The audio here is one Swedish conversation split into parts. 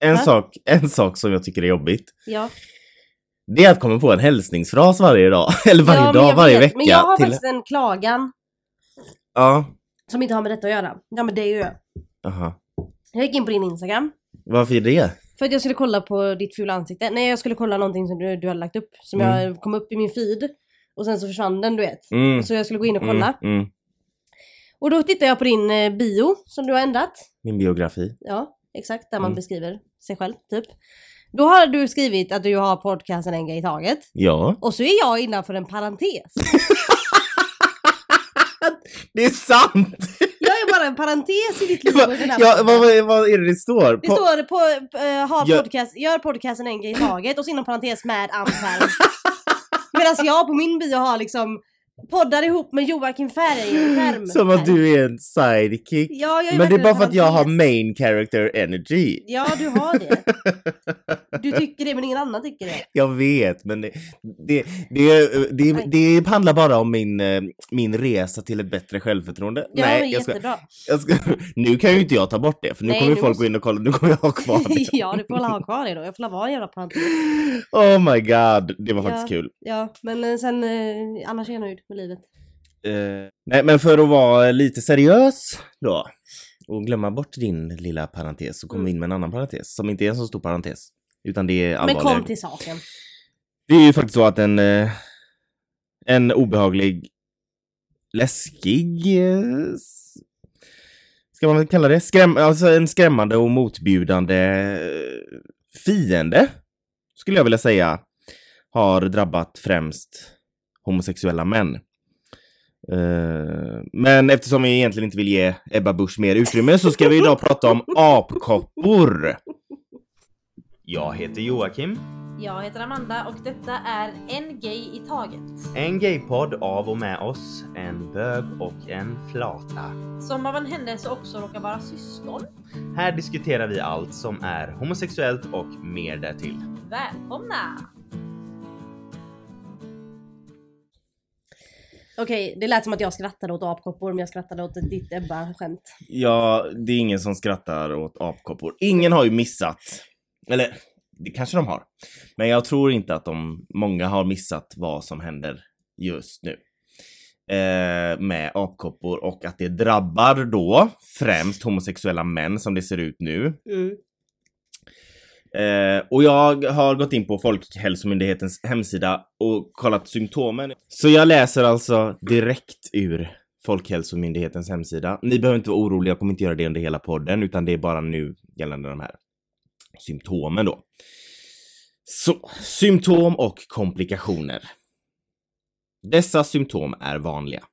en sak, en sak som jag tycker är jobbigt. Ja. Det är att komma på en hälsningsfras varje dag. Eller varje ja, dag, jag varje vet. vecka. Men jag har till... faktiskt en klagan Ja. som inte har med detta att göra. Ja men det är ju Aha. Jag gick in på din Instagram. Varför är det? För att jag skulle kolla på ditt fula ansikte. Nej jag skulle kolla någonting som du, du hade lagt upp. Som jag kom upp i min feed. Och sen så försvann den du vet. Mm. Så jag skulle gå in och kolla. Mm, mm. Och då tittade jag på din eh, bio som du har ändrat. Min biografi. Ja, exakt. Där man Mm. beskriver sig själv, typ. Då har du skrivit att du har podcasten en grej i taget. Ja. Och så är jag innanför en parentes. Det är sant! Jag är bara en parentes i ditt liv ja, podden. vad, vad, är det det står? Det På- står på, eh, ha Ja. podcast, gör podcasten en grej i taget och så inom parentes med Amperm. Medan jag på min bio har liksom poddar ihop med Joakim Färg. Färm. Som att du är en sidekick. Ja, jag är Men det är bara för att jag har main character energy. Ja, du har det. Du tycker det men ingen annan tycker det. Jag vet, men det, det, det, det, det, det handlar bara om min, eh, min resa till ett bättre självförtroende. Ja, men jag ska, jättebra. jag ska, nu kan ju inte jag ta bort det, för nu Nej, kommer nu folk måste- gå in och kolla, nu kommer jag ha kvar det. ja, du får väl ha kvar det då. Jag får la vara en jävla parentes. Oh my god, det var Ja. faktiskt kul. Ja, men eh, sen eh, annars är jag nöjd med livet. Eh, nej, men för att vara lite seriös då och glömma bort din lilla parentes så kommer vi in med en annan parentes som inte är en så stor parentes. Utan det är Men allvarligare. kom till saken. Det är ju faktiskt så att en, eh, en obehaglig, läskig, eh, ska man kalla det, Skräm, alltså en skrämmande och motbjudande eh, fiende, skulle jag vilja säga, har drabbat främst homosexuella män. Eh, Men eftersom vi egentligen inte vill ge Ebba Busch mer utrymme så ska vi idag prata om apkoppor. Jag heter Joakim. Jag heter Amanda och detta är En Gay i Taget. En gaypodd av och med oss, en bög och en flata. Som av en händelse också råkar vara syskon. Här diskuterar vi allt som är homosexuellt och mer därtill. Välkomna! Okej, det lät som att jag skrattade åt apkoppor men jag skrattade åt ditt Ebba-skämt. Ja, det är ingen som skrattar åt apkoppor. Ingen har ju missat. Eller, det kanske de har. Men jag tror inte att de, många har missat vad som händer just nu. Eh, med apkoppor och att det drabbar då främst homosexuella män som det ser ut nu. Mm. Eh, och jag har gått in på Folkhälsomyndighetens hemsida och kollat symptomen. Så jag läser alltså direkt ur Folkhälsomyndighetens hemsida. Ni behöver inte vara oroliga, jag kommer inte göra det under hela podden, utan det är bara nu gällande de här symptomen då. Så, symptom och komplikationer. Dessa symptom är vanliga.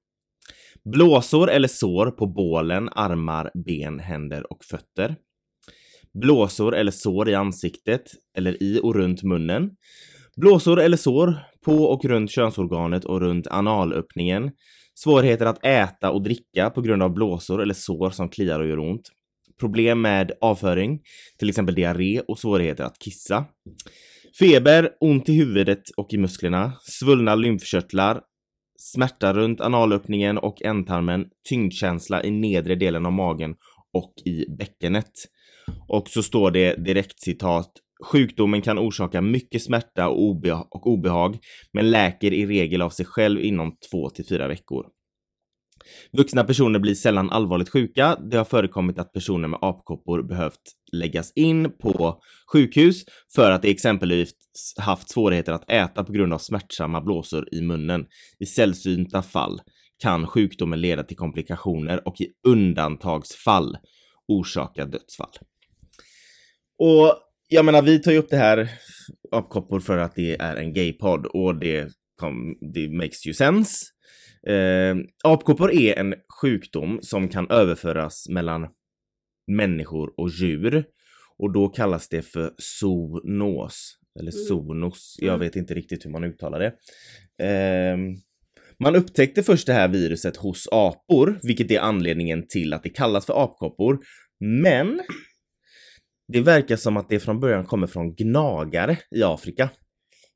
Blåsor eller sår på bålen, armar, ben, händer och fötter. Blåsor eller sår i ansiktet eller i och runt munnen. Blåsor eller sår på och runt könsorganet och runt analöppningen. Svårigheter att äta och dricka på grund av blåsor eller sår som kliar och gör ont. Problem med avföring, till exempel diarré och svårigheter att kissa. Feber, ont i huvudet och i musklerna, svullna lymfkörtlar, smärta runt analöppningen och ändtarmen, tyngdkänsla i nedre delen av magen och i bäckenet. Och så står det direkt citat. Sjukdomen kan orsaka mycket smärta och, obeha- och obehag, men läker i regel av sig själv inom två till fyra veckor. Vuxna personer blir sällan allvarligt sjuka. Det har förekommit att personer med apkoppor behövt läggas in på sjukhus för att de exempelvis haft svårigheter att äta på grund av smärtsamma blåsor i munnen. I sällsynta fall kan sjukdomen leda till komplikationer och i undantagsfall orsaka dödsfall. Och jag menar, vi tar ju upp det här apkoppor för att det är en gaypodd och det, kom, det makes ju sense. Eh, apkoppor är en sjukdom som kan överföras mellan människor och djur och då kallas det för zoonos eller Mm. zoonos. Jag Mm. vet inte riktigt hur man uttalar det. Eh, man upptäckte först det här viruset hos apor, vilket är anledningen till att det kallas för apkoppor. Men det verkar som att det från början kommer från gnagare i Afrika.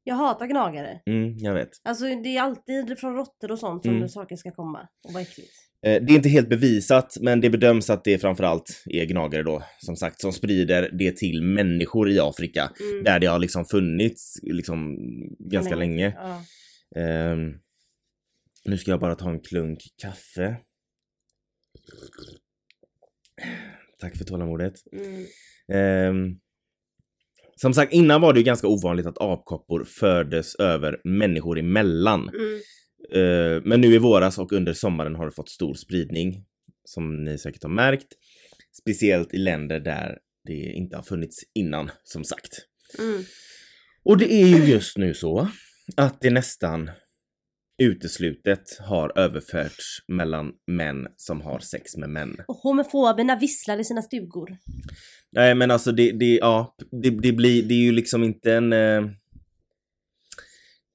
Jag hatar gnagare. Mm, jag vet. Alltså det är alltid från råttor och sånt som Mm. saker ska komma och vara äckligt. Eh, Det är inte helt bevisat, men det bedöms att det framförallt är gnagare då, som sagt, som sprider det till människor i Afrika, Mm. där det har liksom funnits liksom ganska länge. Ja. Ehm, nu ska jag bara ta en klunk kaffe. Tack för tålamodet. Mm. Ehm, som sagt, innan var det ju ganska ovanligt att apkoppor fördes över människor emellan. Mm. Eh, men nu i våras och under sommaren har det fått stor spridning, som ni säkert har märkt. Speciellt i länder där det inte har funnits innan, som sagt. Mm. Och det är ju just nu så att det nästan uteslutet har överförts mellan män som har sex med män. Och homofoberna visslar i sina stugor. Nej men alltså det, det, ja, det, det blir, det är ju liksom inte en... Eh,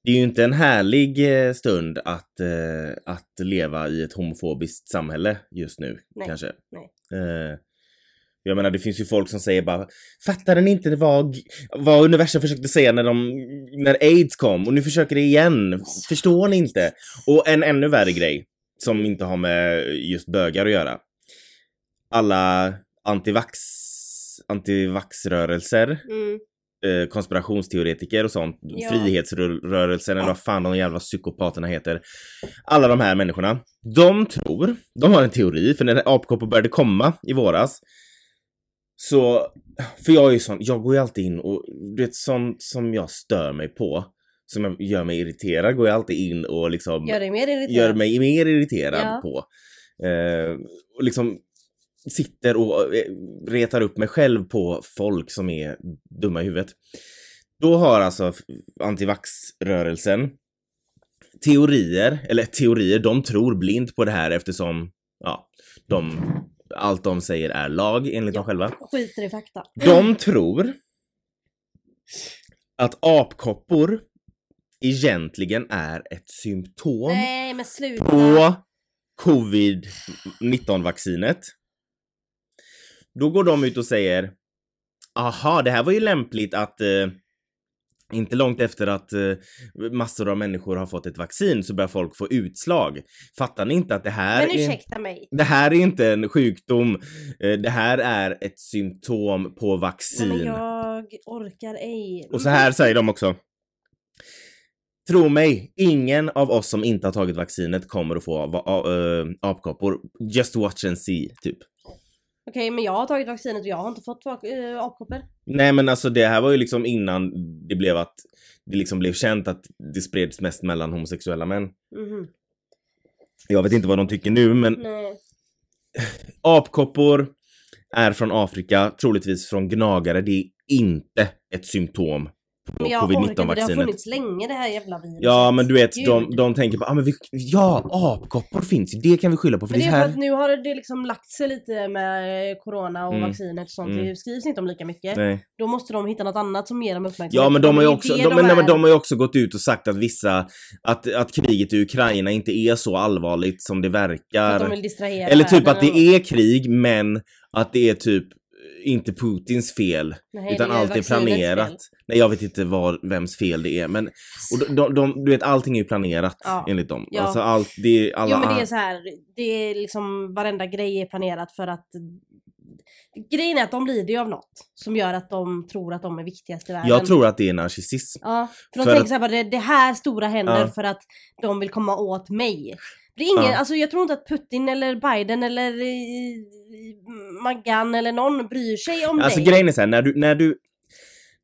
det är ju inte en härlig eh, stund att, eh, att leva i ett homofobiskt samhälle just nu, Nej, kanske. nej. Eh, jag menar det finns ju folk som säger bara Fattar ni inte vad, vad universum försökte säga när de, när aids kom och nu försöker det igen? Förstår ni inte? Och en ännu värre grej som inte har med just bögar att göra. Alla antivax, antivaxrörelser, Mm. eh, konspirationsteoretiker och sånt, Ja. frihetsrörelsen eller vad fan de jävla psykopaterna heter. Alla de här människorna, de tror, de har en teori, för när apkoppor började komma i våras så, för jag är ju sån, jag går ju alltid in och du vet sånt som jag stör mig på, som gör mig irriterad, går jag alltid in och liksom Gör dig mer irriterad. gör mig mer irriterad Ja. på. Eh, och liksom sitter och eh, retar upp mig själv på folk som är dumma i huvudet. Då har alltså antivaxrörelsen teorier, eller teorier, de tror blint på det här eftersom, ja, de, allt de säger är lag enligt Ja. dem själva. Skiter i fakta. De tror att apkoppor egentligen är ett symptom Nej på covid-19 vaccinet. Då går de ut och säger Aha, det här var ju lämpligt att eh, inte långt efter att eh, massor av människor har fått ett vaccin så börjar folk få utslag. Fattar ni inte att det här Men är... ursäkta mig. Det här är inte en sjukdom. Eh, Det här är ett symptom på vaccin. men jag orkar ej. Och så här säger de också. Tro mig, ingen av oss som inte har tagit vaccinet kommer att få eh, apkoppor. Just watch and see, typ. Okej men jag har tagit vaccinet och jag har inte fått uh, apkoppor. Nej men alltså det här var ju liksom innan det blev att det liksom blev känt att det spreds mest mellan homosexuella män. Mhm. Jag vet inte vad de tycker nu men Nej. apkoppor är från Afrika, troligtvis från gnagare. Det är inte ett symptom på orkar inte, det har covid-19-vaccinet. funnits länge det här jävla viruset. Ja men du vet, de, Gud. de tänker på, ah, men vi, ja apkoppor finns det kan vi skylla på för Men det är är för här. att nu har det liksom lagt sig lite med corona och Mm. vaccinet och sånt. Mm. Det skrivs inte om lika mycket. Nej. Då måste de hitta något annat som ger dem uppmärksamhet. Ja men de har ju också, det de, men, nej, de har också gått ut och sagt att vissa, att, att kriget i Ukraina inte är så allvarligt som det För att verkar. de vill distrahera Eller typ att det är krig men att det är typ inte Putins fel. Nej, utan är allt är planerat. fel. Nej jag vet inte var, vems fel det är men och de, de, du vet allting är ju planerat Ja. enligt dem. Ja. Alltså allt, det är alla... Jo men det är så här, det är liksom varenda grej är planerat för att Grejen är att de lider ju av något som gör att de tror att de är viktigast i världen. jag tror att det är narcissism. Ja, för de För tänker att- så här bara, det, det här stora händer Ja. för att de vill komma åt mig. Det är ingen, Ja. alltså jag tror inte att Putin eller Biden eller eh, Maggan eller någon bryr sig om Alltså dig. grejen är så här, när du, när du,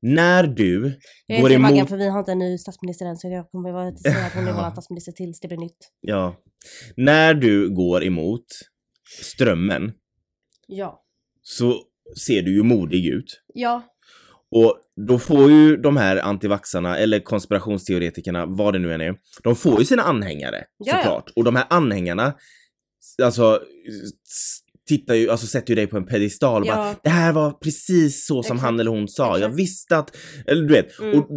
när du jag går säger Maggan emot, för vi har inte en ny statsminister än så jag kommer bara säga att hon är vår statsminister tills det blir nytt. ja, när du går emot strömmen Ja. så ser du ju modig ut. Ja. Och då får ju de här antivaxarna eller konspirationsteoretikerna, vad det nu än är, de får ju sina anhängare Ja, ja. såklart. Och de här anhängarna, alltså tittar ju, alltså sätter ju dig på en pedestal och Ja. bara det här var precis så som Exakt. han eller hon sa. Jag Exakt. visste att, eller du vet. Mm. Och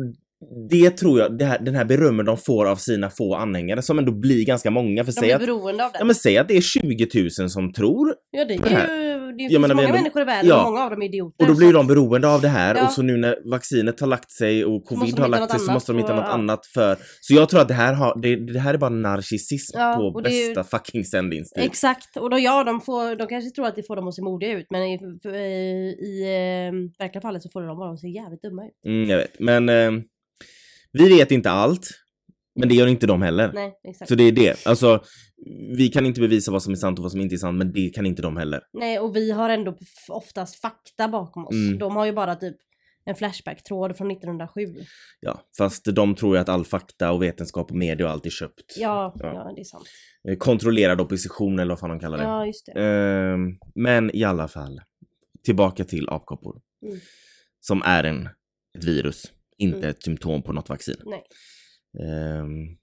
det tror jag, det här, den här berömmen de får av sina få anhängare som ändå blir ganska många. För De säg är att, beroende av det. ja, men säg att det är 20 000 som tror Ja det det är här. ju det finns menar, många ändå- människor i världen Ja. och många av dem är idioter. Och då så blir att- de beroende av det här Ja. och så nu när vaccinet har lagt sig och covid har lagt sig så måste de hitta och- något ja. annat för. Så jag tror att det här, har, det, det här är bara narcissism Ja, på och är ju- bästa fucking sändningstid. Exakt, och då ja, de, får, de kanske tror att det får dem att se modiga ut men i, i, i eh, verkliga fallet så får de bara att se jävligt dumma ut. Mm, jag vet. Men eh, vi vet inte allt. Men det gör inte de heller. Nej, exakt. Så det är det. Alltså, vi kan inte bevisa vad som är sant och vad som inte är sant, men det kan inte de heller. Nej, och vi har ändå oftast fakta bakom oss. Mm. De har ju bara typ en Flashback-tråd från 1907. Ja, fast de tror ju att all fakta och vetenskap och media och allt är köpt. Ja, Ja. ja. det är sant. Eh, Kontrollerad opposition eller vad fan de kallar det. Ja, just det. Ehm, men i alla fall, tillbaka till apkoppor. Mm. Som är en, ett virus, inte Mm. ett symptom på något vaccin. Nej. Ehm,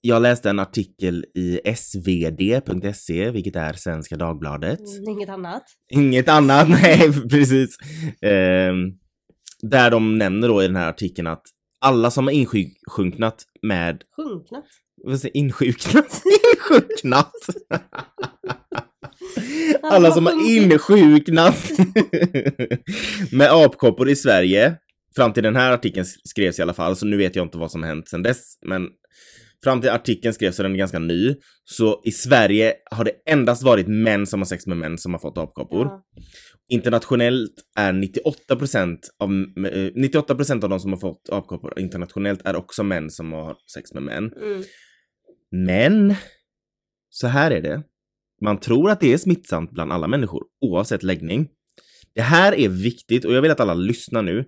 jag läste en artikel i svd.se, vilket är Svenska Dagbladet. Mm, inget annat. Inget annat, nej precis. Ehm, där de nämner då i den här artikeln att alla som har insjunknat med Sjunknat. vad säger insjuknat? insjuknat! Alla som har insjuknat med apkoppor i Sverige, fram till den här artikeln skrevs i alla fall, så nu vet jag inte vad som hänt sedan dess, men fram till artikeln skrevs så den är ganska ny, så i Sverige har det endast varit män som har sex med män som har fått apkoppor. Ja. Internationellt är 98% av, eh, 98% av de som har fått apkoppor internationellt är också män som har sex med män. Mm. Men, så här är det. Man tror att det är smittsamt bland alla människor, oavsett läggning. Det här är viktigt och jag vill att alla lyssnar nu.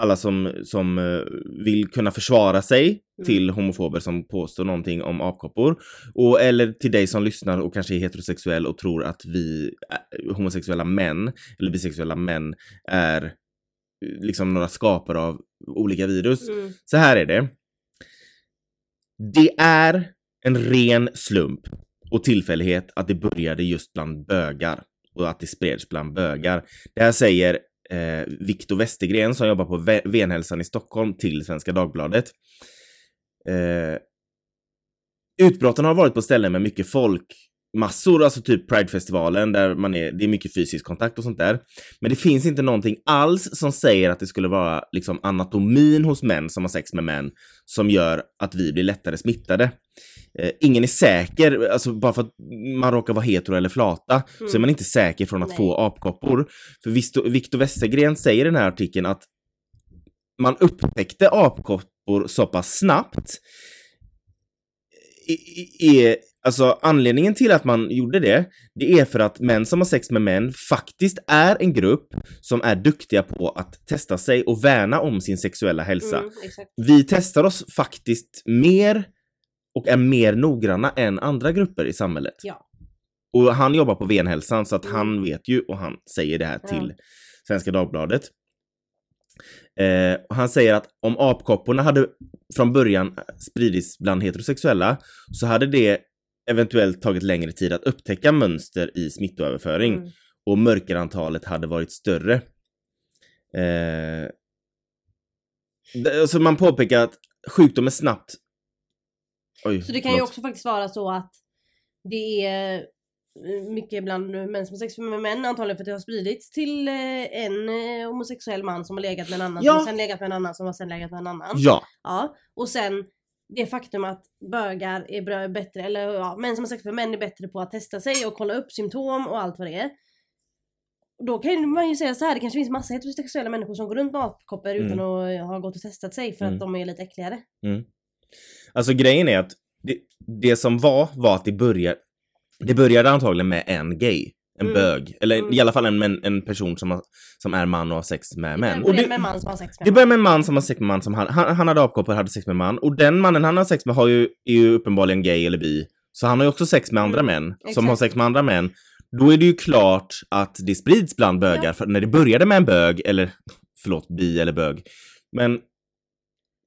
Alla som, som eh, vill kunna försvara sig Mm. till homofober som påstår någonting om apkoppor. Och, eller till dig som lyssnar och kanske är heterosexuell och tror att vi eh, homosexuella män eller bisexuella män är eh, liksom några skapare av olika virus. Mm. Så här är det. Det är en ren slump och tillfällighet att det började just bland bögar och att det spreds bland bögar. Det här säger eh, Viktor Westergren som jobbar på Venhälsan i Stockholm till Svenska Dagbladet. Eh, utbrotten har varit på ställen med mycket folk, massor, alltså typ Pridefestivalen där man är, det är mycket fysisk kontakt och sånt där. Men det finns inte någonting alls som säger att det skulle vara liksom anatomin hos män som har sex med män som gör att vi blir lättare smittade. Eh, ingen är säker, alltså bara för att man råkar vara hetero eller flata så är Mm. man inte säker från att Nej. få apkoppor. För Viktor Westergren säger i den här artikeln att man upptäckte apkoppor så pass snabbt är, alltså anledningen till att man gjorde det, det är för att män som har sex med män faktiskt är en grupp som är duktiga på att testa sig och värna om sin sexuella hälsa. Mm. Vi testar oss faktiskt mer och är mer noggranna än andra grupper i samhället. Ja. Och han jobbar på Venhälsan så att Mm. han vet ju och han säger det här till Svenska Dagbladet. Eh, han säger att om apkopporna hade från början spridits bland heterosexuella så hade det eventuellt tagit längre tid att upptäcka mönster i smittoöverföring Mm. och mörkerantalet hade varit större. Eh, det- alltså man påpekar att sjukdomen snabbt... Oj, Så det kan ju förlåt. också faktiskt vara så att det är eh, mycket bland män som har sex med män antagligen för att det har spridits till eh, en eh, homosexuell man som har legat med en annan Ja. som har sen legat med en annan som har sen legat med en annan. Ja, Ja, och sen det faktum att bögar är bra, bättre, eller ja, män som har sex med män är bättre på att testa sig och kolla upp symptom och allt vad det är. Då kan man ju säga så här, det kanske finns massa heterosexuella människor som går runt med apkoppor Mm. utan att ha gått och testat sig för Mm. att de är lite äckligare. Alltså grejen är att det, det som var, var att det började, det började antagligen med en gay. En Mm. bög. Eller Mm. i alla fall en, män- en person som, har, som är man och har sex med män. Det Och det, med en man som har sex med det en börjar med en man som har sex med man som han, han, han hade apkoppor och hade sex med man. Och den mannen han har sex med har ju, är ju uppenbarligen gay eller bi. Så han har ju också sex med andra Mm, män som exakt. har sex med andra män. Då är det ju klart att det sprids bland bögar. Ja. För när det började med en bög, eller förlåt, bi eller bög. Men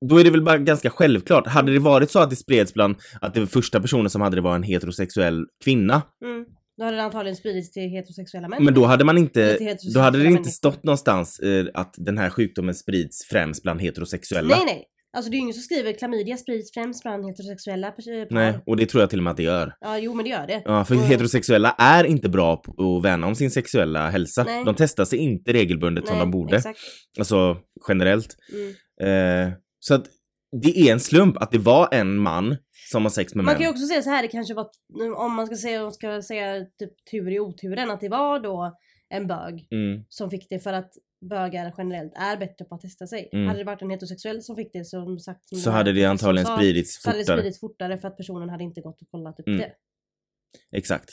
då är det väl bara ganska självklart. Hade det varit så att det spreds bland att det första personen som hade det var en heterosexuell kvinna. Mm. Då hade det antagligen spridits till heterosexuella män. Men då hade man inte, då hade det inte människor. stått någonstans eh, att den här sjukdomen sprids främst bland heterosexuella. Nej nej. Alltså det är ju ingen som skriver klamydia sprids främst bland heterosexuella pers- par. Nej, och det tror jag till och med att det gör. Ja, jo men det gör det. Ja, för Och- heterosexuella är inte bra på att värna om sin sexuella hälsa. Nej. De testar sig inte regelbundet som Nej, de borde. Exakt. Alltså generellt. Mm. Eh, så att det är en slump att det var en man som har sex med Man män. kan ju också säga så här, det kanske var, om man ska säga, ska säga typ tur i oturen, att det var då en bög Mm, som fick det för att bögar generellt är bättre på att testa sig. Mm. Hade det varit en heterosexuell som fick det som sagt som så hade det antagligen sa, spridits så hade det fortare. spridits fortare för att personen hade inte gått och kollat upp Mm. det. Exakt.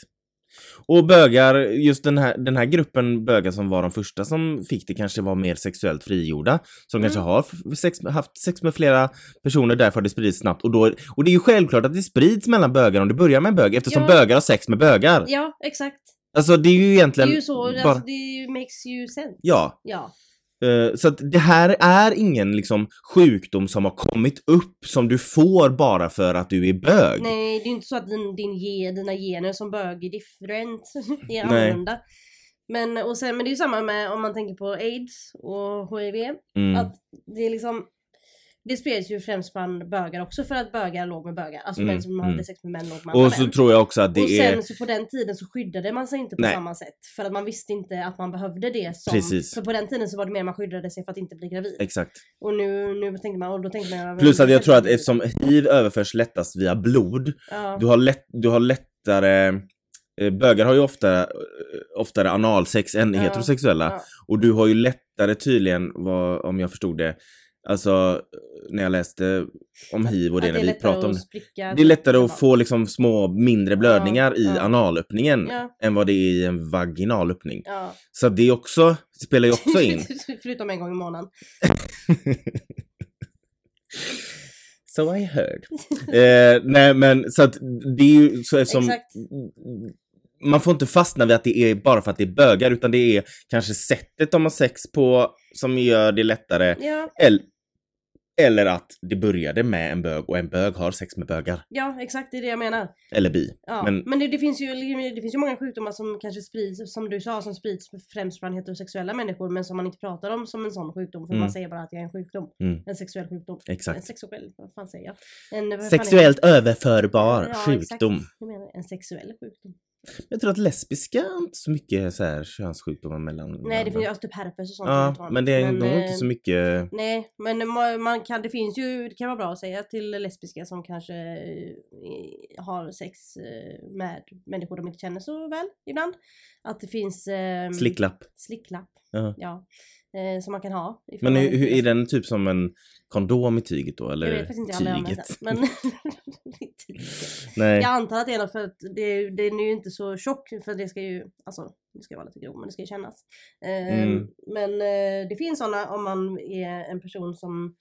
Och bögar, just den här, den här gruppen bögar som var de första som fick det kanske var mer sexuellt frigjorda. Som Mm. kanske har sex, haft sex med flera personer, därför har det spridits snabbt. Och, då, och det är ju självklart att det sprids mellan bögar om det börjar med en bög, eftersom Ja. bögar har sex med bögar. Ja, exakt. Alltså det är ju Det egentligen är ju så, bara... alltså, det makes you sense. Ja, Ja. Eh, Så att det här är ingen liksom sjukdom som har kommit upp som du får bara för att du är bög. Nej, det är inte så att din, din ge, dina gener som bög är different, är annorlunda. Men, och sen, men det är ju samma med om man tänker på aids och hiv. Mm. Att det är liksom det spreds ju främst bland bögar också för att bögar låg med bögar. Alltså Mm, män som mm. hade sex med män låg med andra Och så män. tror jag också att det och är... sen så på den tiden så skyddade man sig inte på Nej. samma sätt. För att man visste inte att man behövde det som... Precis. För på den tiden så var det mer man skyddade sig för att inte bli gravid. Exakt. Och nu, nu tänkte man, och då tänkte man... Plus att jag tror att eftersom hiv överförs lättast via blod, Ja, du har, lätt, du har lättare... eh, Bögar har ju ofta, eh, oftare analsex än Ja, heterosexuella. ja. Och du har ju lättare tydligen, vad, om jag förstod det, alltså när jag läste om hiv och det att när vi pratade om det. Det är lättare ja. att få liksom små mindre blödningar i ja. analöppningen Ja. än vad det är i en vaginalöppning. Ja. Så det också, spelar ju också in. Förutom en gång i månaden. so I heard. eh, nej men så att det är ju så eftersom Exakt. man får inte fastna vid att det är bara för att det är bögar utan det är kanske sättet de har sex på som gör det lättare. Ja, Eller, eller att det började med en bög och en bög har sex med bögar. ja exakt det är det jag menar. Eller bi. Ja. Men, Men- det, det, finns ju, det finns ju många sjukdomar som kanske sprids, som du sa, som sprids främst bland heterosexuella människor men som man inte pratar om som en sån sjukdom för Mm. man säger bara att det är en sjukdom. Mm. En sexuell sjukdom. En Exakt. sexuell, vad fan säger jag? En, vad Sexuellt överförbar Ja, sjukdom. exakt. Jag menar en sexuell sjukdom. Jag tror att lesbiska har inte så mycket så här könssjukdomar mellan Nej det finns ju alltså typ herpes och sånt. Ja, men det är nog eh, inte så mycket... Nej, men ma- man kan, det finns ju, det kan vara bra att säga till lesbiska som kanske eh, har sex eh, med människor de inte känner så väl ibland. Att det finns eh, Slicklapp. slicklapp. Ja. Ja. Eh, som man kan ha. Men hur, hur är den typ som en kondom i tyget då? Eller Jag vet faktiskt inte, jag har tyget? Men. Nej. jag antar att det är något för att det, den är ju inte så tjock för det ska ju, alltså det ska vara lite grov men det ska ju kännas. Eh, Mm. Men eh, det finns sådana om man är en person som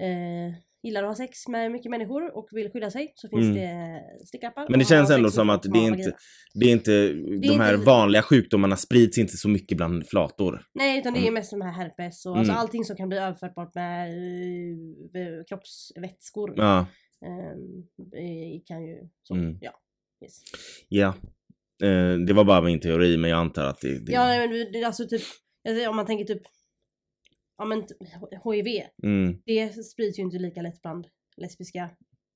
eh, gillar att ha sex med mycket människor och vill skydda sig så finns Mm. det stickappar. Men det känns ändå som att det är inte, det är inte, är de här inte- vanliga sjukdomarna sprids inte så mycket bland flator. Nej utan det är Mm. mest de här herpes och alltså Mm. allting som kan bli överförbart med eh, kroppsvätskor. Ja, eh, kan ju så, Mm. ja. Yes. ja. Eh, det var bara min teori men jag antar att det... det Ja men det alltså typ, alltså, om man tänker typ, ja men HIV, mm, det sprids ju inte lika lätt bland lesbiska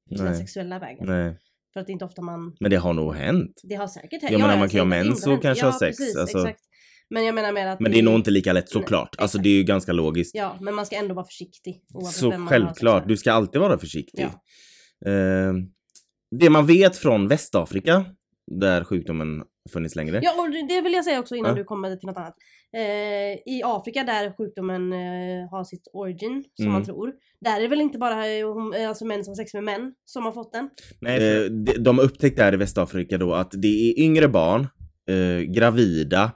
på den nej, sexuella vägen. nej. För att det är inte ofta man, Men det har nog hänt. det har säkert Ja, men om man kan säkert ha mens hänt. kanske ja, ha sex, Precis, alltså. exakt. Men jag menar mer att Men det är nog inte lika lätt Nej, såklart. Alltså exakt. det är ju ganska logiskt. Ja, men man ska ändå vara försiktig. Så självklart, du ska alltid vara försiktig. Ja. Eh, det man vet från Västafrika, där sjukdomen funnits längre. Ja, och det- vill jag säga också innan Ja. du kommer till något annat. Eh, I Afrika där sjukdomen eh, har sitt origin, som Mm. man tror. Där är det väl inte bara eh, eh, alltså män som har sex med män som har fått den? Nej, eh, de- de har upptäckt där i Västafrika då att det är yngre barn, eh, gravida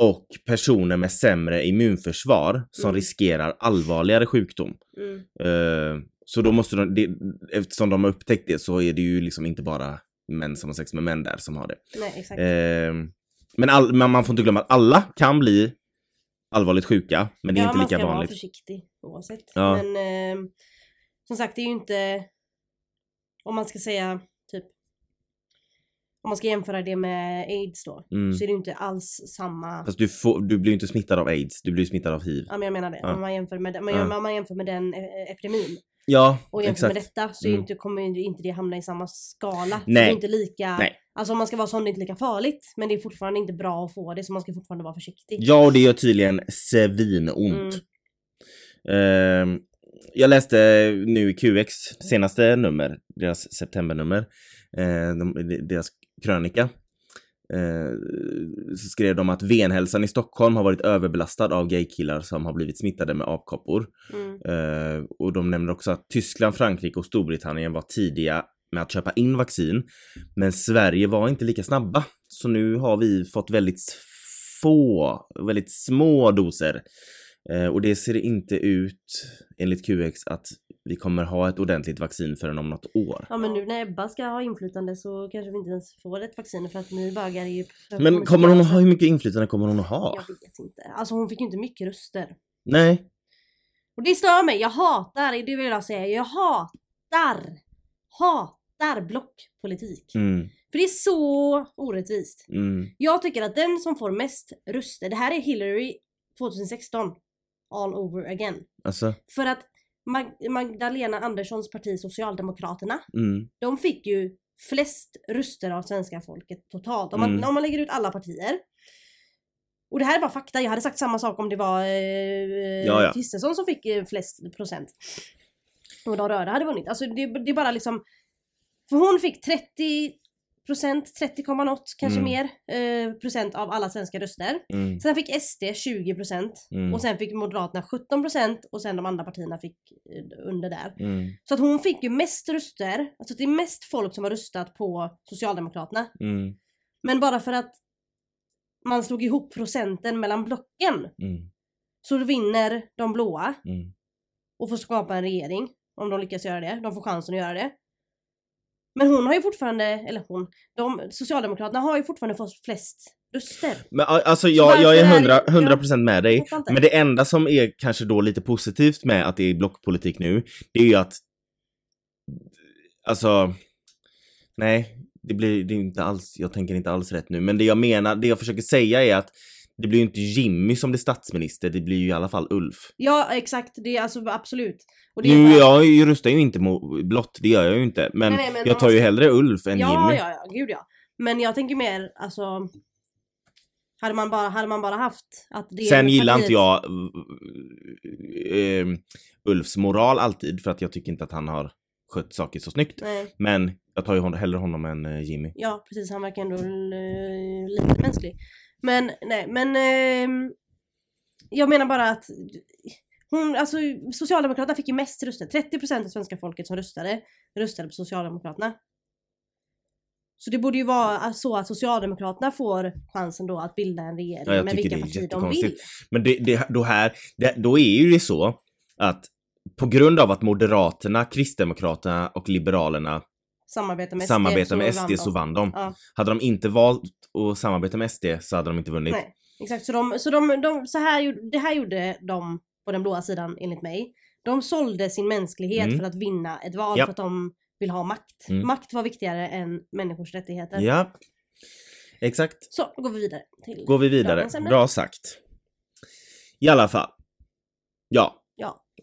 och personer med sämre immunförsvar som Mm. riskerar allvarligare sjukdom. Mm. Eh, så då måste de, det, eftersom de har upptäckt det så är det ju liksom inte bara män som har sex med män där som har det. Nej. Eh, men, all, men man får inte glömma att alla kan bli allvarligt sjuka, men det är ja, inte man lika ska vara vanligt. försiktig oavsett. Ja. Men eh, som sagt, det är ju inte... Om man ska säga typ... Om man ska jämföra det med aids då. Mm. Så är det ju inte alls samma. Fast du, får, du blir ju inte smittad av aids, du blir ju smittad av hiv. Ja men jag menar det. Ja. Om man jämför med, den- man, Ja. om man jämför med den eh, epidemin. Ja, Och jämför exakt. med detta så Mm. inte, kommer ju inte det hamna i samma skala. Nej. Det är inte lika, Nej. alltså om man ska vara sån det är inte lika farligt. Men det är fortfarande inte bra att få det så man ska fortfarande vara försiktig. Ja, och det gör tydligen svinont. Mm. Ehm, jag läste nu i QX senaste nummer, deras septembernummer, de, deras krönika. Eh, så skrev de att venhälsan i Stockholm har varit överbelastad av gaykillar som har blivit smittade med apkoppor. Mm. Eh, och de nämner också att Tyskland, Frankrike och Storbritannien var tidiga med att köpa in vaccin. Men Sverige var inte lika snabba. Så nu har vi fått väldigt få, väldigt små doser. Eh, och det ser inte ut, enligt QX, att vi kommer ha ett ordentligt vaccin förrän om något år. Ja men nu när Ebba ska ha inflytande så kanske vi inte ens får ett vaccin för att ni bögar är ju... Men kommer hon att ha, hur mycket inflytande kommer hon att ha? Jag vet inte. Alltså hon fick ju inte mycket röster. Nej. Och det stör mig, jag hatar, det vill jag säga, jag hatar, hatar blockpolitik. Mm, För det är så orättvist. mm, Jag tycker att den som får mest röster, det här är Hillary 2016, all over again. alltså, För att Mag- Magdalena Anderssons parti Socialdemokraterna, mm, de fick ju flest röster av svenska folket totalt. Om man, Mm. om man lägger ut alla partier. Och det här är bara fakta, jag hade sagt samma sak om det var eh. Kristersson som fick eh, flest procent. Och de röda hade vunnit. Alltså det, det är bara liksom... För hon fick 30 procent, 30, något kanske Mm. mer eh, procent av alla svenska röster. mm, Sen fick SD 20 procent. mm, Och sen fick Moderaterna 17 procent och sen de andra partierna fick eh, under där. mm, Så att hon fick ju mest röster, alltså det är mest folk som har röstat på Socialdemokraterna. mm, Men bara för att man slog ihop procenten mellan blocken mm, så vinner de blåa och får skapa en regering. Om de lyckas göra det. De får chansen att göra det. Men hon har ju fortfarande, eller hon, de, Socialdemokraterna har ju fortfarande fått flest röster. Men alltså Så jag, jag är är det- hundra, ja. hundra procent med dig. Men det enda som är kanske då lite positivt med att det är blockpolitik nu, det är ju att Alltså Nej, det blir det inte alls, jag tänker inte alls rätt nu. Men det jag menar, det jag försöker säga är att det blir ju inte Jimmy som blir statsminister, det blir ju i alla fall Ulf. Ja exakt, det är alltså absolut. Och det är Nu, bara- jag röstar ju inte mot blått, det gör jag ju inte. Men, Nej, nej, men jag tar ju alltså- hellre Ulf än ja, Jimmy. Ja, ja, gud ja. Men jag tänker mer alltså hade man bara, hade man bara haft att det Sen gillar partiet- inte jag eh, Ulfs moral alltid för att jag tycker inte att han har skött saker så snyggt. Nej, Men jag tar ju hon, hellre honom än eh, Jimmy. ja precis, han verkar ändå eh, lite mänsklig. Men nej, men ehm, jag menar bara att hon, alltså Socialdemokraterna fick ju mest röster. 30% av svenska folket som röstade, röstade på Socialdemokraterna. Så det borde ju vara så att Socialdemokraterna får chansen då att bilda en regering Ja, med vilka partier de vill. Men det, det, då här, det, då är ju det så att på grund av att Moderaterna, Kristdemokraterna och Liberalerna Samarbeta med SD. samarbetar så med SD så vann de. Ja. Hade de inte valt att samarbeta med SD så hade de inte vunnit. Nej, exakt. Så, de, så, de, de, så här, det här gjorde de på den blåa sidan enligt mig. De sålde sin mänsklighet Mm. för att vinna ett val Ja. för att de vill ha makt. Mm. Makt var viktigare än människors rättigheter. Ja. Exakt. Så, då går vi vidare. Till Går vi vidare. Bra sagt. I alla fall. Ja.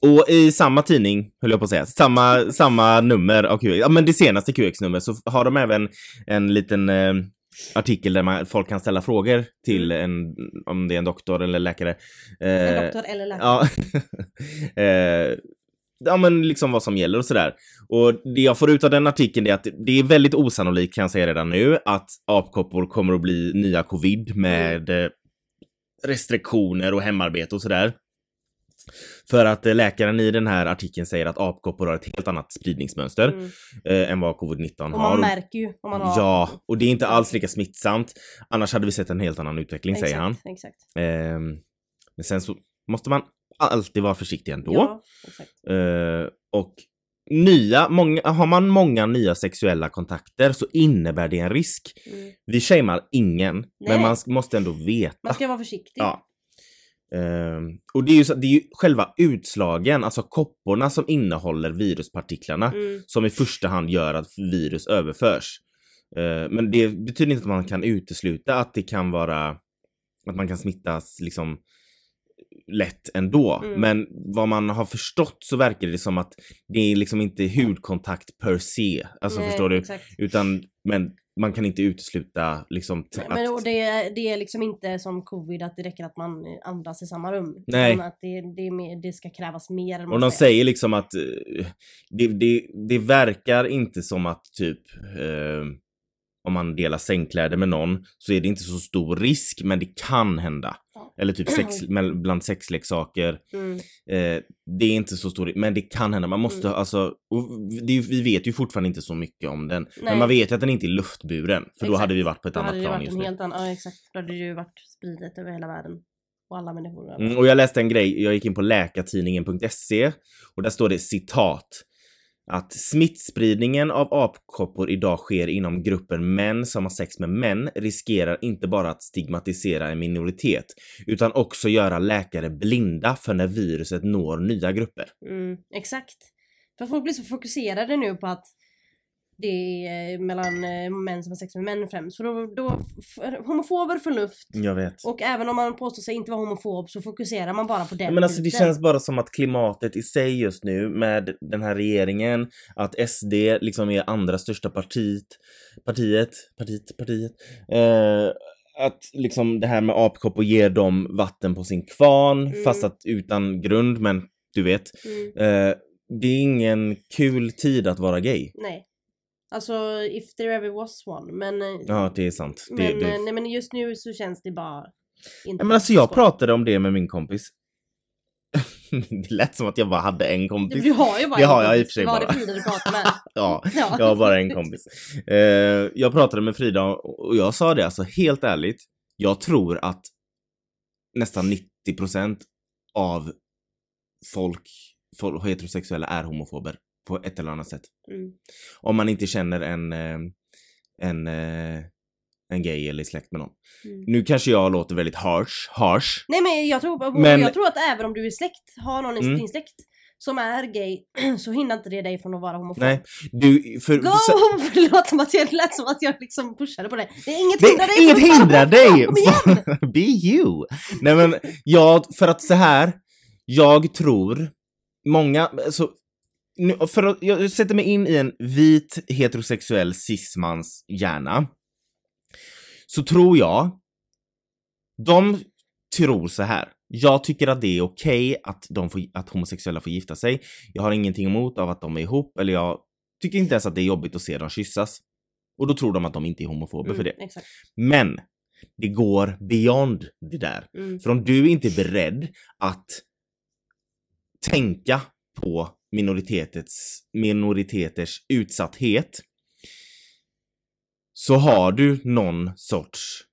Och i samma tidning, höll jag på att säga, samma, samma nummer av QX, ja men det senaste QX-numret så har de även en liten eh, artikel där man, folk kan ställa frågor till en, om det är en doktor eller läkare. En Eh, doktor eller läkare. Ja. eh, ja men liksom vad som gäller och sådär. Och det jag får ut av den artikeln är att det är väldigt osannolikt kan jag säga redan nu att apkoppor kommer att bli nya covid med eh, restriktioner och hemarbete och sådär. För att eh, läkaren i den här artikeln säger att apkoppor har ett helt annat spridningsmönster Mm. eh, än vad covid-19 Och har. man märker ju om man har... Ja, och det är inte alls lika smittsamt. Annars hade vi sett en helt annan utveckling, säger han. Exakt, Exakt. Ehm, men sen så måste man alltid vara försiktig ändå. Ja, exakt. Eh, och nya, många, har man många nya sexuella kontakter så innebär det en risk. Mm. Vi shamear ingen, Nej. men man måste ändå veta. Man ska vara försiktig. Ja. Ehm, och det är, ju så, det är ju själva utslagen, alltså kopporna som innehåller viruspartiklarna Mm. som i första hand gör att virus överförs. Eh, men det betyder inte att man kan utesluta att det kan vara att man kan smittas liksom lätt ändå. Mm. Men vad man har förstått så verkar det som att det är liksom inte hudkontakt per se. Alltså Nej, förstår du? Exakt. Utan men man kan inte utesluta liksom Nej, att... Men och det, är- det är liksom inte som covid att det räcker att man andas i samma rum. Nej. Att det, det, mer, det ska krävas mer. Och de säger liksom att eh, det, det, det verkar inte som att typ eh, om man delar sängkläder med någon så är det inte så stor risk men det kan hända. Eller typ sex, bland sexleksaker. Mm. Eh, det är inte så stor men det kan hända. Man måste Mm. alltså, det, vi vet ju fortfarande inte så mycket om den. Men Nej. man vet ju att den inte är luftburen för då Exakt. hade vi varit på ett Då annat plan just nu. annan, ja exakt. Då hade det ju varit spridet över hela världen. Och alla människor. Mm, och jag läste en grej, jag gick in på läkartidningen.se och där står det citat att smittspridningen av apkoppor idag sker inom gruppen män som har sex med män riskerar inte bara att stigmatisera en minoritet utan också göra läkare blinda för när viruset når nya grupper. Mm, exakt. För folk blir så fokuserade nu på att det är eh, mellan eh, män som har sex med män främst. För då, då homofober får luft. Jag vet. Och även om man påstår sig inte vara homofob så fokuserar man bara på den Men alltså det biten. känns bara som att klimatet i sig just nu med den här regeringen, att SD liksom är andra största partiet, partiet, partiet, partiet, eh, att liksom det här med apkoppor ger dem vatten på sin kvarn, Mm. fast att utan grund, men du vet. Mm, Eh, det är ingen kul tid att vara gay. nej. Alltså if there ever was one. Men, eh, Ja, det är sant. Det, men, det... eh, nej, men just nu så känns det bara inte Ja, men alltså jag pratade om det med min kompis. det lät som att jag bara hade en kompis. du har ju bara Det en har jag i kompis. och för sig Vad bara. det Frida du pratar med? Ja, Ja. Jag har bara en kompis. Eh, jag pratade med Frida och jag sa det alltså helt ärligt. Jag tror att nästan 90% av folk, folk heterosexuella är homofober på ett eller annat sätt. Mm. Om man inte känner en, eh, en, eh, en gay eller är släkt med någon. Mm. Nu kanske jag låter väldigt harsh, harsh. Nej men jag tror, Men- jag tror att även om du är släkt, har någon i Mm. din släkt som är gay så hindrar inte det dig från att vara homofob. Nej, du, för... Go! så- Förlåt som att jag lät som att jag liksom pushade på det. Det är inget Det, hindrar dig inget hindrar dig! igen! Be you! Nej men, jag, för att så här, jag tror många, alltså, nu, för att, jag sätter mig in i en vit heterosexuell cismans hjärna. Så tror jag, de tror så här. Jag tycker att det är okej att, de får, att homosexuella får gifta sig. Jag har ingenting emot av att de är ihop, eller jag tycker inte ens att det är jobbigt att se dem kyssas. Och då tror de att de inte är homofober för det. Mm, exakt. Men det går beyond det där. Mm. För om du inte är beredd att tänka på minoritetets, minoriteters utsatthet så har du någon sorts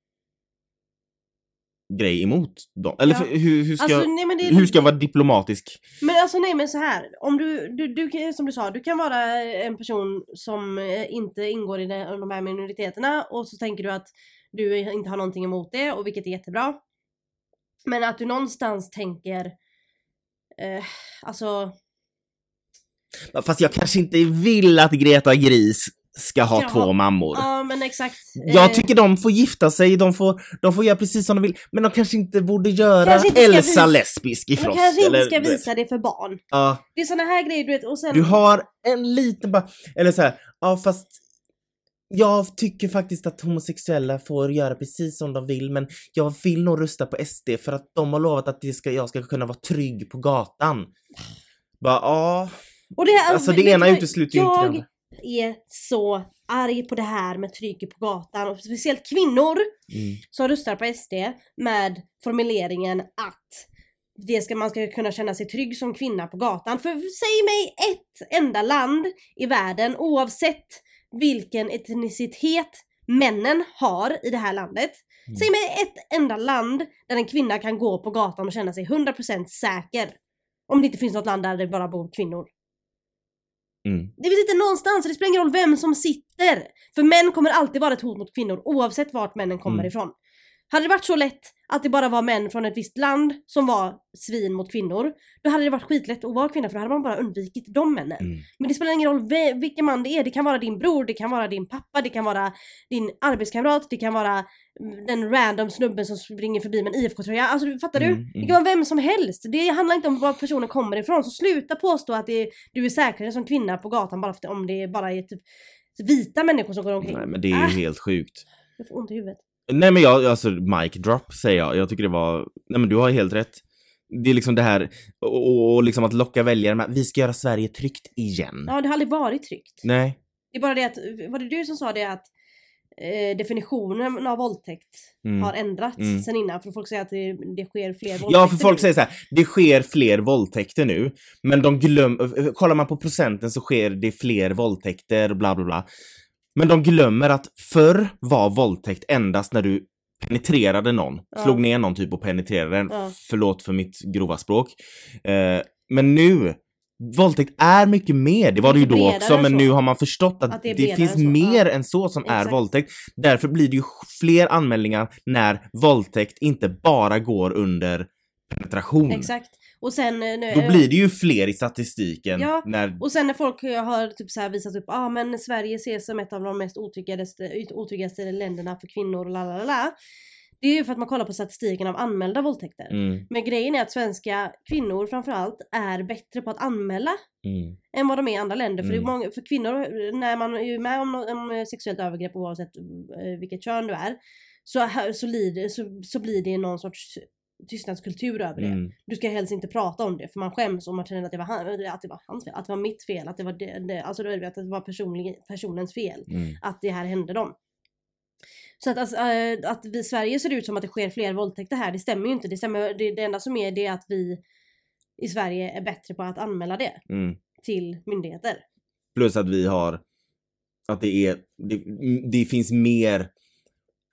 grej emot dem. Eller Ja. hur, hur, ska, Alltså, nej, är hur ska jag vara diplomatisk? Men alltså nej men så här. om du, du, du som du sa, du kan vara en person som eh, inte ingår i de, de här minoriteterna och så tänker du att du inte har någonting emot det och vilket är jättebra. Men att du någonstans tänker, eh, alltså Fast jag kanske inte vill att Greta Gris ska ha Ska två mammor. ja men exakt. Jag Eh, tycker de får gifta sig, de får, de får göra precis som de vill. Men de kanske inte borde göra Kanske inte Elsa visa- lesbisk i de Frost. kanske inte ska visa det för barn. Ja, Det är såna här grejer du vet och sen... du har en liten bara, eller så här, ja fast jag tycker faktiskt att homosexuella får göra precis som de vill men jag vill nog rösta på SD för att de har lovat att det ska, jag ska kunna vara trygg på gatan. Bara, ja. Och det, Alltså det ena utesluter ju inte det Jag andra. är så arg på det här med trycket på gatan och speciellt kvinnor Mm. som röstar på SD med formuleringen att det ska, man ska kunna känna sig trygg som kvinna på gatan. För säg mig ett enda land i världen oavsett vilken etnicitet männen har i det här landet. Mm. Säg mig ett enda land där en kvinna kan gå på gatan och känna sig 100% säker. Om det inte finns något land där det bara bor kvinnor. Mm. Det finns inte någonstans, det spelar ingen roll vem som sitter. För män kommer alltid vara ett hot mot kvinnor oavsett vart männen kommer Mm. ifrån. Hade det varit så lätt att det bara var män från ett visst land som var svin mot kvinnor, då hade det varit skitlätt att vara kvinna för då hade man bara undvikit de männen. Mm. Men det spelar ingen roll vilken man det är, det kan vara din bror, det kan vara din pappa, det kan vara din arbetskamrat, det kan vara mm, den random snubben som springer förbi med en IFK-tröja. Alltså fattar du? Mm, Det mm. kan vara vem som helst. Det handlar inte om var personen kommer ifrån. Så sluta påstå att är, du är säkrare som kvinna på gatan bara för, om det bara är typ vita människor som går omkring. Nej men det är ju Ah. helt sjukt. Jag får ont i huvudet. Nej men jag, alltså mic drop säger jag. Jag tycker det var, nej men du har helt rätt. Det är liksom det här, och, och, liksom att locka väljare med, vi ska göra Sverige tryggt igen. Ja, det har aldrig varit tryggt. Nej. Det är bara det att, var det du som sa det att eh, definitionen av våldtäkt Mm. har ändrats Mm. sen innan? För folk säger att det, det sker fler våldtäkter Ja, för folk nu. säger så här, det sker fler våldtäkter nu, men de glömmer, kollar man på procenten så sker det fler våldtäkter och bla bla bla. Men de glömmer att förr var våldtäkt endast när du penetrerade någon, Ja. slog ner någon typ och penetrerade den. Ja. Förlåt för mitt grova språk. Eh, men nu, våldtäkt är mycket mer. Det var det ju då också, men så. nu har man förstått att, Att det är det, finns så. mer Ja. än så som är Exakt. våldtäkt. Därför blir det ju fler anmälningar när våldtäkt inte bara går under penetration. Exakt. Och sen... eh, Då blir det ju fler i statistiken Ja, när... Och sen när folk eh, har typ så visat upp, ja ah, men Sverige ses som ett av de mest otryggaste, länderna för kvinnor och la la la. Det är ju för att man kollar på statistiken av anmälda våldtäkter. Mm, Men grejen är att svenska kvinnor framförallt är bättre på att anmäla mm, än vad de är i andra länder. För, Mm. många, för kvinnor, när man är med om, om sexuellt övergrepp oavsett eh, vilket kön du är, så, så, lider, så, så blir det någon sorts tystnadskultur över det. mm, Du ska helst inte prata om det för man skäms om man känner att det var, han, att det var hans fel, att det var mitt fel, att det var, det, det, alltså, vet, att det var personlig, personens fel mm. att det här hände dem. Så att, alltså, eh, att vi i Sverige ser ut som att det sker fler våldtäkter här, det stämmer ju inte. Det, stämmer, det, det enda som är det är att vi i Sverige är bättre på att anmäla det mm. till myndigheter. Plus att vi har... Att det är... Det, det finns mer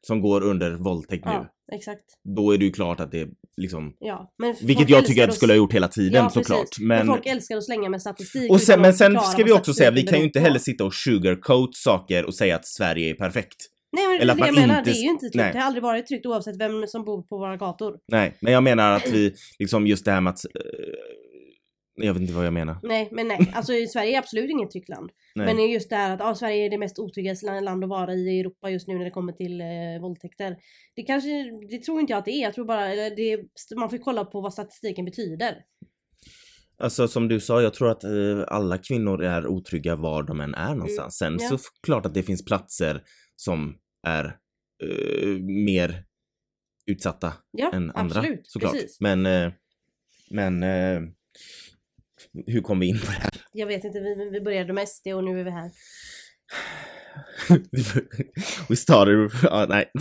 som går under våldtäkt nu. Ja, exakt. Då är det ju klart att det liksom... Ja, men Vilket jag tycker att det skulle ha gjort hela tiden Ja, såklart. precis. Men, folk älskar att slänga med statistik. och sen, men sen ska vi också säga, vi kan ju inte heller sitta och sugarcoat saker och säga att Sverige är perfekt. Nej men eller det jag menar, inte- det är ju inte tryggt. nej. Det har aldrig varit tryggt oavsett vem som bor på våra gator. Nej, men jag menar att vi, liksom just det här med att... jag vet inte vad jag menar. Nej men nej, alltså i Sverige är absolut inget tryggt land. Nej. Men det är just det här att ah, Sverige är det mest otryggaste land att vara i Europa just nu när det kommer till eh, våldtäkter. Det kanske, det tror inte jag att det är. Jag tror bara, eller det, man får kolla på vad statistiken betyder. Alltså som du sa, jag tror att eh, alla kvinnor är otrygga var de än är någonstans. Sen Mm, ja. så klart att det finns platser som är eh, mer utsatta Ja, än andra. absolut. Såklart. Precis. Men, eh, men eh, hur kom vi in på det här? Jag vet inte, vi, vi började med SD och nu är vi här. We started, ja nej.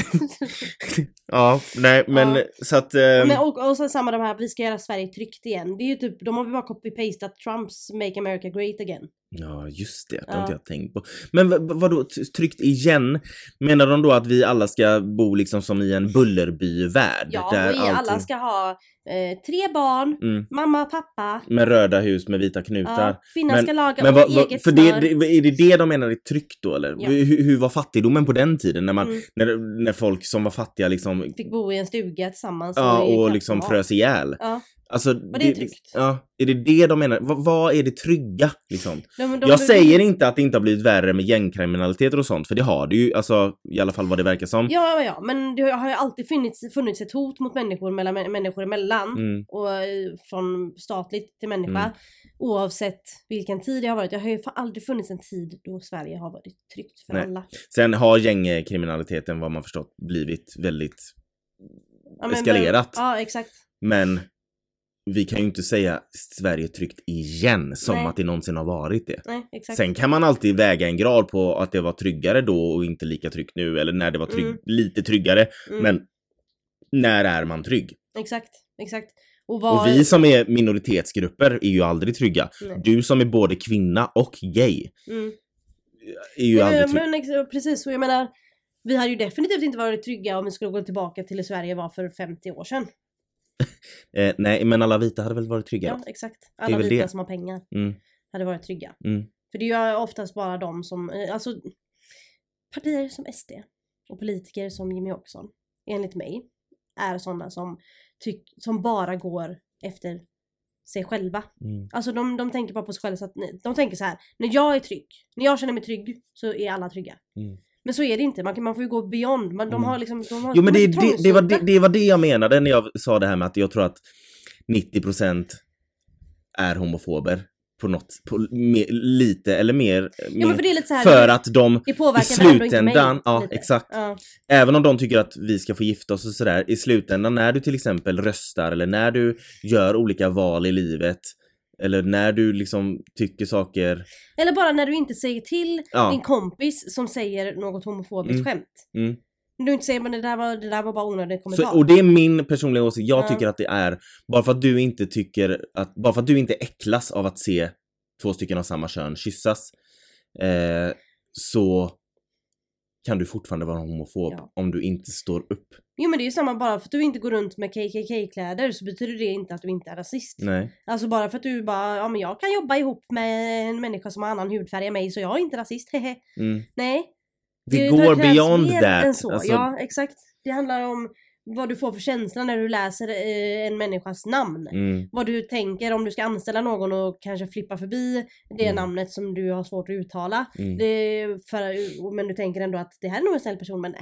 ja, nej men Ja. så att... eh, Men, och, och sen samma de här, vi ska göra Sverige tryggt igen. Det är ju typ, de har ju bara copy-pastat Trumps Make America Great Again. Ja, just det. Det Ja. har inte jag tänkt på. Men vad, t- tryckt igen? Menar de då att vi alla ska bo liksom som i en Bullerby-värld? Ja, där och i, alla allting- ska ha eh, tre barn, Mm, mamma, pappa. med röda hus med vita knutar. Ja, kvinnan Men- ska laga Men vad, eget för smör. det, det, är det det de menar är tryggt då eller? Ja. Hur, hur var fattigdomen på den tiden? När, man, Mm. när, när folk som var fattiga liksom, Fick bo i en stuga tillsammans. ja, och knappt liksom frös ihjäl. Ja, Alltså, det är tryggt? Ja, är det det de menar? Vad, vad är det trygga liksom? de, de, Jag säger inte att det inte har blivit värre med gängkriminaliteter och sånt, för det har det ju, alltså i alla fall vad det verkar som. Ja, ja, men det har ju alltid funnits, funnits ett hot mot människor mellan män- människor emellan. Mm, Och eh, från statligt till människa. Mm. Oavsett vilken tid det har varit. Det har ju aldrig funnits en tid då Sverige har varit tryggt för Nej. alla. Sen har gängkriminaliteten, vad man förstått, blivit väldigt Ja, men- eskalerat. Men, ja, exakt. Men vi kan ju inte säga Sverige tryggt igen som Nej. att det någonsin har varit det. Nej. Sen kan man alltid väga en grad på att det var tryggare då och inte lika tryggt nu eller när det var trygg, Mm. lite tryggare. Mm, Men när är man trygg? Exakt, exakt. Och, vad, Och vi som är minoritetsgrupper är ju aldrig trygga. Nej. Du som är både kvinna och gay Mm. är ju Ja, aldrig trygg. men precis, och jag menar vi hade ju definitivt inte varit trygga om vi skulle gå tillbaka till hur Sverige var för 50 år sedan. Eh, nej, men alla vita hade väl varit trygga Ja, exakt. Alla vita det. som har pengar Mm, hade varit trygga. mm, För det är ju oftast bara de som, eh, alltså partier som SD och politiker som Jimmy Åkesson enligt mig, är sådana som, tyck, som bara går efter sig själva. Mm. Alltså de, de tänker bara på sig själva så att de tänker så här. när jag är trygg, när jag känner mig trygg så är alla trygga. Mm. Men så är det inte, man, kan, man får ju gå beyond. Man, de Mm. har liksom, de har, Jo men de det, det, det, var det, det var det jag menade när jag sa det här med att jag tror att 90% är homofober. På något, på me, lite eller mer. Ja mer för här, för att de, i slutändan, ja lite. exakt. Ja. Även om de tycker att vi ska få gifta oss och sådär, i slutändan när du till exempel röstar eller när du gör olika val i livet eller när du liksom tycker saker, Eller bara när du inte säger till ja. din kompis som säger något homofobiskt Mm. skämt. Mm. Du inte säger men det där var, det där var bara onödig kommentar. Så, och det är min personliga åsikt. Jag Ja. tycker att det är, bara för att du inte tycker att, bara för att du inte äcklas av att se två stycken av samma kön kyssas, eh, så kan du fortfarande vara homofob Ja. om du inte står upp. Jo men det är ju samma, bara för att du inte går runt med KKK-kläder så betyder det inte att du inte är rasist. Nej. Alltså bara för att du bara, ja men jag kan jobba ihop med en människa som har annan hudfärg än mig så jag är inte rasist, hehe. Mm. Nej. Det, tar- går beyond that. Än så. Alltså, Ja exakt. Det handlar om vad du får för känsla när du läser eh, en människas namn. mm, Vad du tänker om du ska anställa någon och kanske flippa förbi det Mm. namnet som du har svårt att uttala. mm, för, men du tänker ändå att det här är nog en snäll person men äh.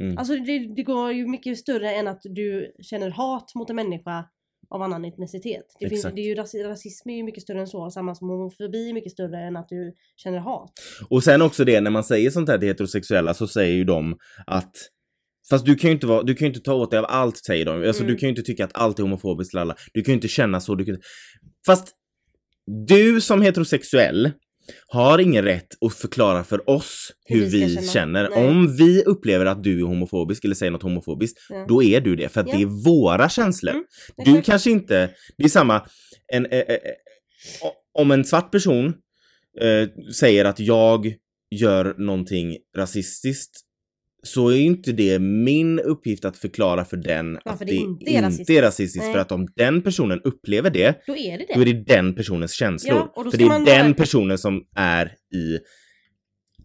mm. Alltså det, det går ju mycket större än att du känner hat mot en människa av annan etnicitet. Det, finns, det är ju, ras- rasism är ju mycket större än så, samma som homofobi är mycket större än att du känner hat. Och sen också det, när man säger sånt här till heterosexuella så säger ju de att Fast du kan ju inte, vara, du kan inte ta åt dig av allt säger de. Alltså Mm. du kan ju inte tycka att allt är homofobiskt till alla. Du kan ju inte känna så. Du kan... Fast du som heterosexuell har ingen rätt att förklara för oss Hur hur, vi vi känner. Nej. Om vi upplever att du är homofobisk eller säger något homofobiskt, Ja. då är du det. För att Ja. det är våra känslor. Mm, Du kanske inte, det är samma, en, eh, eh, eh, om en svart person eh, säger att jag gör någonting rasistiskt så är inte det min uppgift att förklara för den Varför att det det inte är inte rasistiskt. är rasistiskt. För att om den personen upplever det, Då är det då är det. det den personens känslor. Ja, då för det är den bara- personen som är i,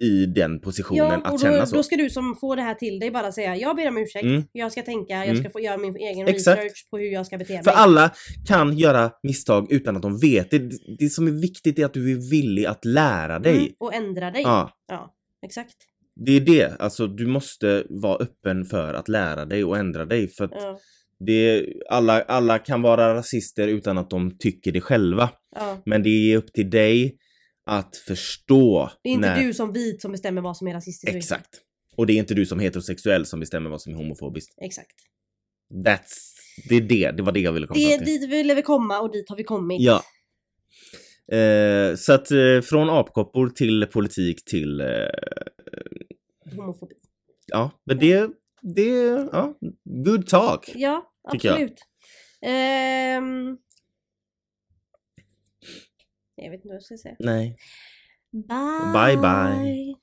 i den positionen Ja, att och känna då, så. då ska du som får det här till dig bara säga jag ber om ursäkt, Mm. jag ska tänka, jag Mm. ska få göra min egen Exakt. research på hur jag ska bete mig. För alla kan göra misstag utan att de vet. Det, det som är viktigt är att du är villig att lära dig. Mm, och ändra dig. Ja. ja, exakt. Det är det, alltså du måste vara öppen för att lära dig och ändra dig för att Ja, det, alla, alla kan vara rasister utan att de tycker det själva. ja. Men det är upp till dig att förstå. Det är inte när, du som vit som bestämmer vad som är rasistiskt. Exakt. Och det är inte du som heterosexuell som bestämmer vad som är homofobiskt. Exakt. That's, det är det, det var det jag ville komma Det, till. dit ville vi komma och dit har vi kommit. Ja. Eh, så att eh, från apkoppor till politik till, eh, Homofobi. ja, men det, det, ja, good talk. Ja, Tycker jag. absolut. Ehm... Jag vet inte vad jag ska säga. Nej. Bye! Bye, bye.